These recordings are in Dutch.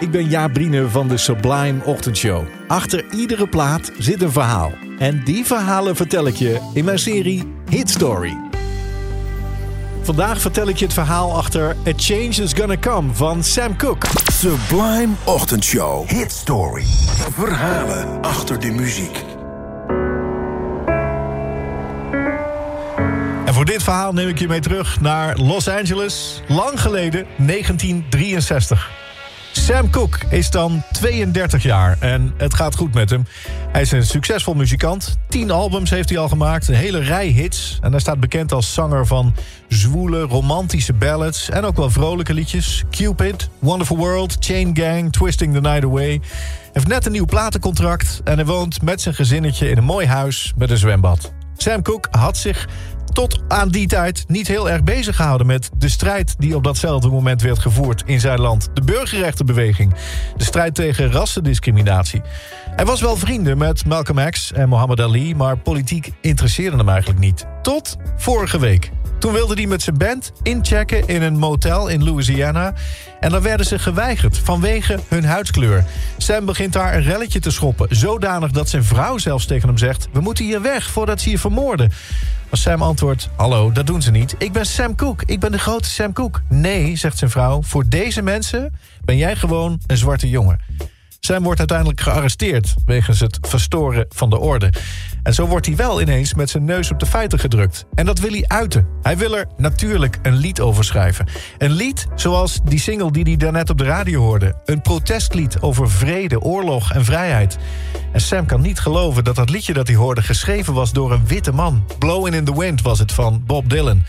ik ben Jaap Brine van de Sublime Ochtendshow. Achter iedere plaat zit een verhaal. En die verhalen vertel ik je in mijn serie Hit Story. Vandaag vertel ik je het verhaal achter A Change Is Gonna Come van Sam Cooke. Sublime Ochtendshow. Hit Story. Verhalen achter de muziek. En voor dit verhaal neem ik je mee terug naar Los Angeles, lang geleden, 1963. Sam Cooke is dan 32 jaar en het gaat goed met hem. Hij is een succesvol muzikant. Tien albums heeft hij al gemaakt, een hele rij hits. En hij staat bekend als zanger van zwoele, romantische ballads... en ook wel vrolijke liedjes. Cupid, Wonderful World, Chain Gang, Twisting the Night Away. Heeft net een nieuw platencontract... en hij woont met zijn gezinnetje in een mooi huis met een zwembad. Sam Cooke had zich tot aan die tijd niet heel erg bezig gehouden met de strijd die op datzelfde moment werd gevoerd in zijn land. De burgerrechtenbeweging. De strijd tegen rassendiscriminatie. Hij was wel vrienden met Malcolm X en Muhammad Ali, maar politiek interesseerde hem eigenlijk niet. Tot vorige week. Toen wilde hij met zijn band inchecken in een motel in Louisiana. En dan werden ze geweigerd vanwege hun huidskleur. Sam begint daar een relletje te schoppen. Zodanig dat zijn vrouw zelfs tegen hem zegt... we moeten hier weg voordat ze je vermoorden. Maar Sam antwoordt, hallo, dat doen ze niet. Ik ben Sam Cooke, ik ben de grote Sam Cooke. Nee, zegt zijn vrouw, voor deze mensen ben jij gewoon een zwarte jongen. Sam wordt uiteindelijk gearresteerd wegens het verstoren van de orde. En zo wordt hij wel ineens met zijn neus op de feiten gedrukt. En dat wil hij uiten. Hij wil er natuurlijk een lied over schrijven. Een lied zoals die single die hij daarnet op de radio hoorde. Een protestlied over vrede, oorlog en vrijheid. En Sam kan niet geloven dat dat liedje dat hij hoorde geschreven was door een witte man. Blowing in the Wind was het van Bob Dylan.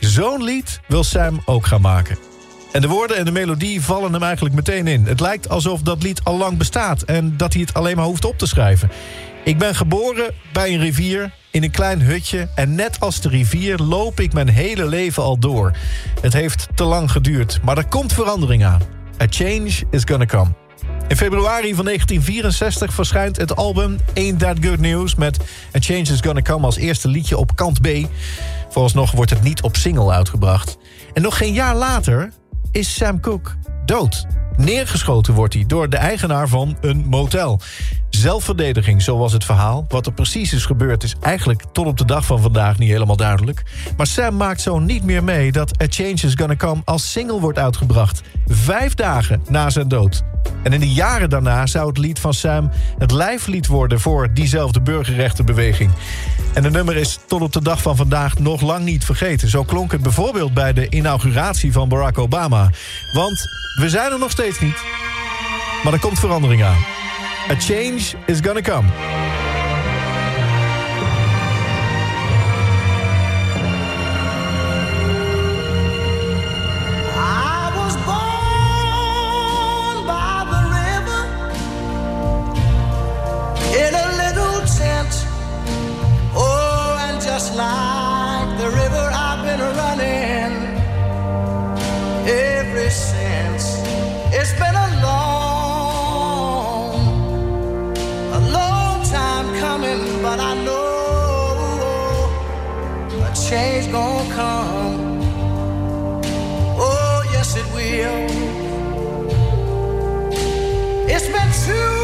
Zo'n lied wil Sam ook gaan maken. En de woorden en de melodie vallen hem eigenlijk meteen in. Het lijkt alsof dat lied al lang bestaat en dat hij het alleen maar hoeft op te schrijven. Ik ben geboren bij een rivier in een klein hutje... en net als de rivier loop ik mijn hele leven al door. Het heeft te lang geduurd, maar er komt verandering aan. A change is gonna come. In februari van 1964 verschijnt het album Ain't That Good News... met A Change is Gonna Come als eerste liedje op kant B. Vooralsnog wordt het niet op single uitgebracht. En nog geen jaar later is Sam Cooke dood. Neergeschoten wordt hij door de eigenaar van een motel. Zelfverdediging, zo was het verhaal. Wat er precies is gebeurd is eigenlijk tot op de dag van vandaag niet helemaal duidelijk. Maar Sam maakt zo niet meer mee dat A Change Is Gonna Come als single wordt uitgebracht. Vijf dagen na zijn dood. En in de jaren daarna zou het lied van Sam het lijflied worden voor diezelfde burgerrechtenbeweging. En de nummer is tot op de dag van vandaag nog lang niet vergeten. Zo klonk het bijvoorbeeld bij de inauguratie van Barack Obama. Want we zijn er nog steeds niet. Maar er komt verandering aan. A change is gonna come. Change gonna come. Oh, yes, it will. It's been too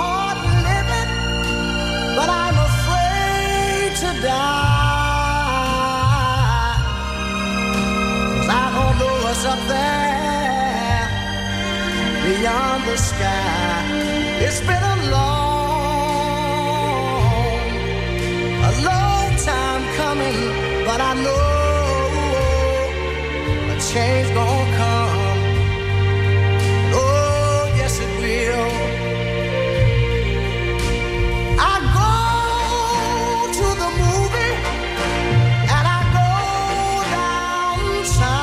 hard living, but I'm afraid to die. 'Cause I don't know what's up there beyond the sky. It's been a long, but I know oh, a change gonna come. Oh, yes, it will. I go to the movie and I go downtown.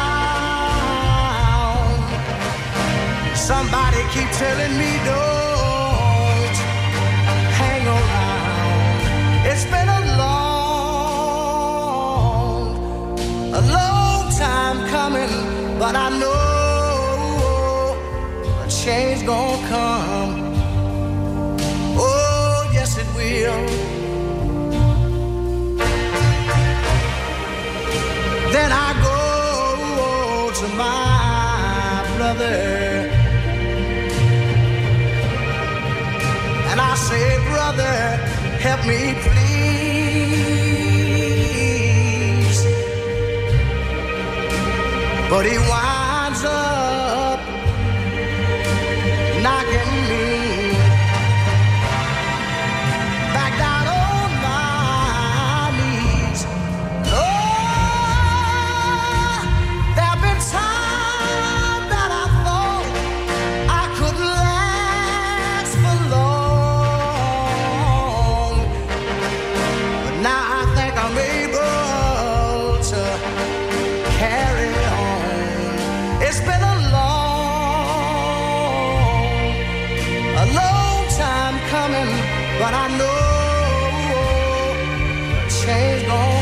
Somebody keep telling me don't but I know a change gonna come. Oh, yes, it will. Then I go to my brother and I say, Brother, help me please. But he winds but I know oh, oh, oh, change gonna